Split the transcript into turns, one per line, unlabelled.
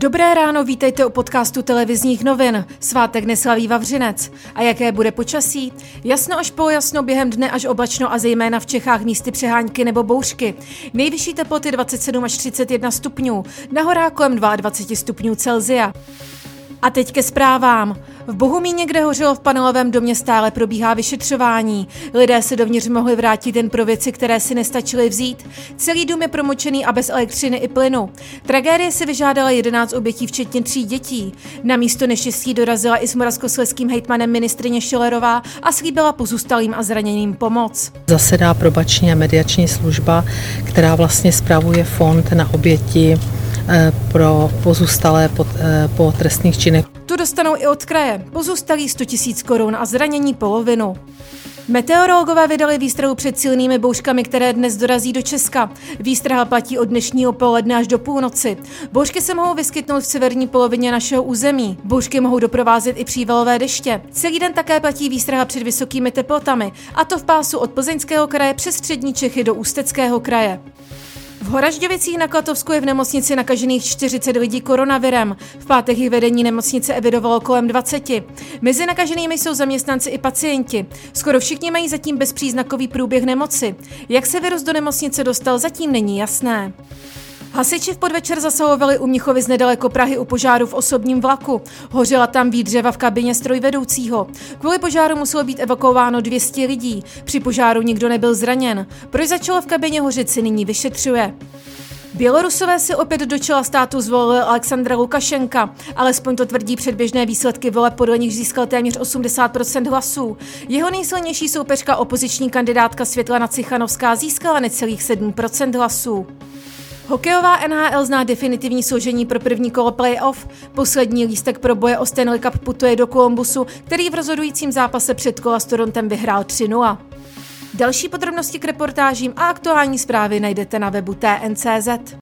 Dobré ráno, vítejte u podcastu televizních novin. Svátek neslaví Vavřinec. A jaké bude počasí? Jasno až polojasno během dne až oblačno a zejména v Čechách místy přehánky nebo bouřky. Nejvyšší teploty 27 až 31 stupňů, na horách kolem 22 stupňů Celzia. A teď ke zprávám. V Bohumíně, kde hořelo v panelovém domě, stále probíhá vyšetřování. Lidé se dovnitř mohli vrátit jen pro věci, které si nestačili vzít. Celý dům je promočený a bez elektřiny i plynu. Tragédie si vyžádala 11 obětí, včetně tří dětí. Na místo neštěstí dorazila i s moravskoslezským hejtmanem ministrině Šilerová a slíbila pozůstalým a zraněným pomoc.
Zasedá probační a mediační služba, která vlastně spravuje fond na oběti pro pozůstalé po, eh, po trestných činech.
Tu dostanou i od kraje. Pozůstalí 100 000 korun a zranění polovinu. Meteorologové vydali výstrahu před silnými bouřkami, které dnes dorazí do Česka. Výstraha platí od dnešního poledne až do půlnoci. Bouřky se mohou vyskytnout v severní polovině našeho území. Bouřky mohou doprovázet i přívalové deště. Celý den také platí výstraha před vysokými teplotami, a to v pásu od Plzeňského kraje přes střední Čechy do Ústeckého kraje. Horažďovicích na Klatovsku je v nemocnici nakažených 40 lidí koronavirem. V pátek jich vedení nemocnice evidovalo kolem 20. Mezi nakaženými jsou zaměstnanci i pacienti. Skoro všichni mají zatím bezpříznakový průběh nemoci. Jak se virus do nemocnice dostal, zatím není jasné. Hasiči v podvečer zasahovali u z nedaleko Prahy u požáru v osobním vlaku. Hořela tam výdřeva v kabině strojvedoucího. Kvůli požáru muselo být evakuováno 200 lidí. Při požáru nikdo nebyl zraněn. Proč začalo v kabině hořit, si nyní vyšetřuje. Bělorusové si opět do čela státu zvolili Alexandra Lukašenka, alespoň to tvrdí předběžné výsledky voleb, podle nich získal téměř 80% hlasů. Jeho nejsilnější soupeřka opoziční kandidátka Světlana Cichanovská získala necelých 7% hlasů. Hokejová NHL zná definitivní složení pro první kolo playoff. Poslední lístek pro boje o Stanley Cup putuje do Kolumbusu, který v rozhodujícím zápase před kola s Torontem vyhrál 3-0. Další podrobnosti k reportážím a aktuální zprávy najdete na webu TNCZ.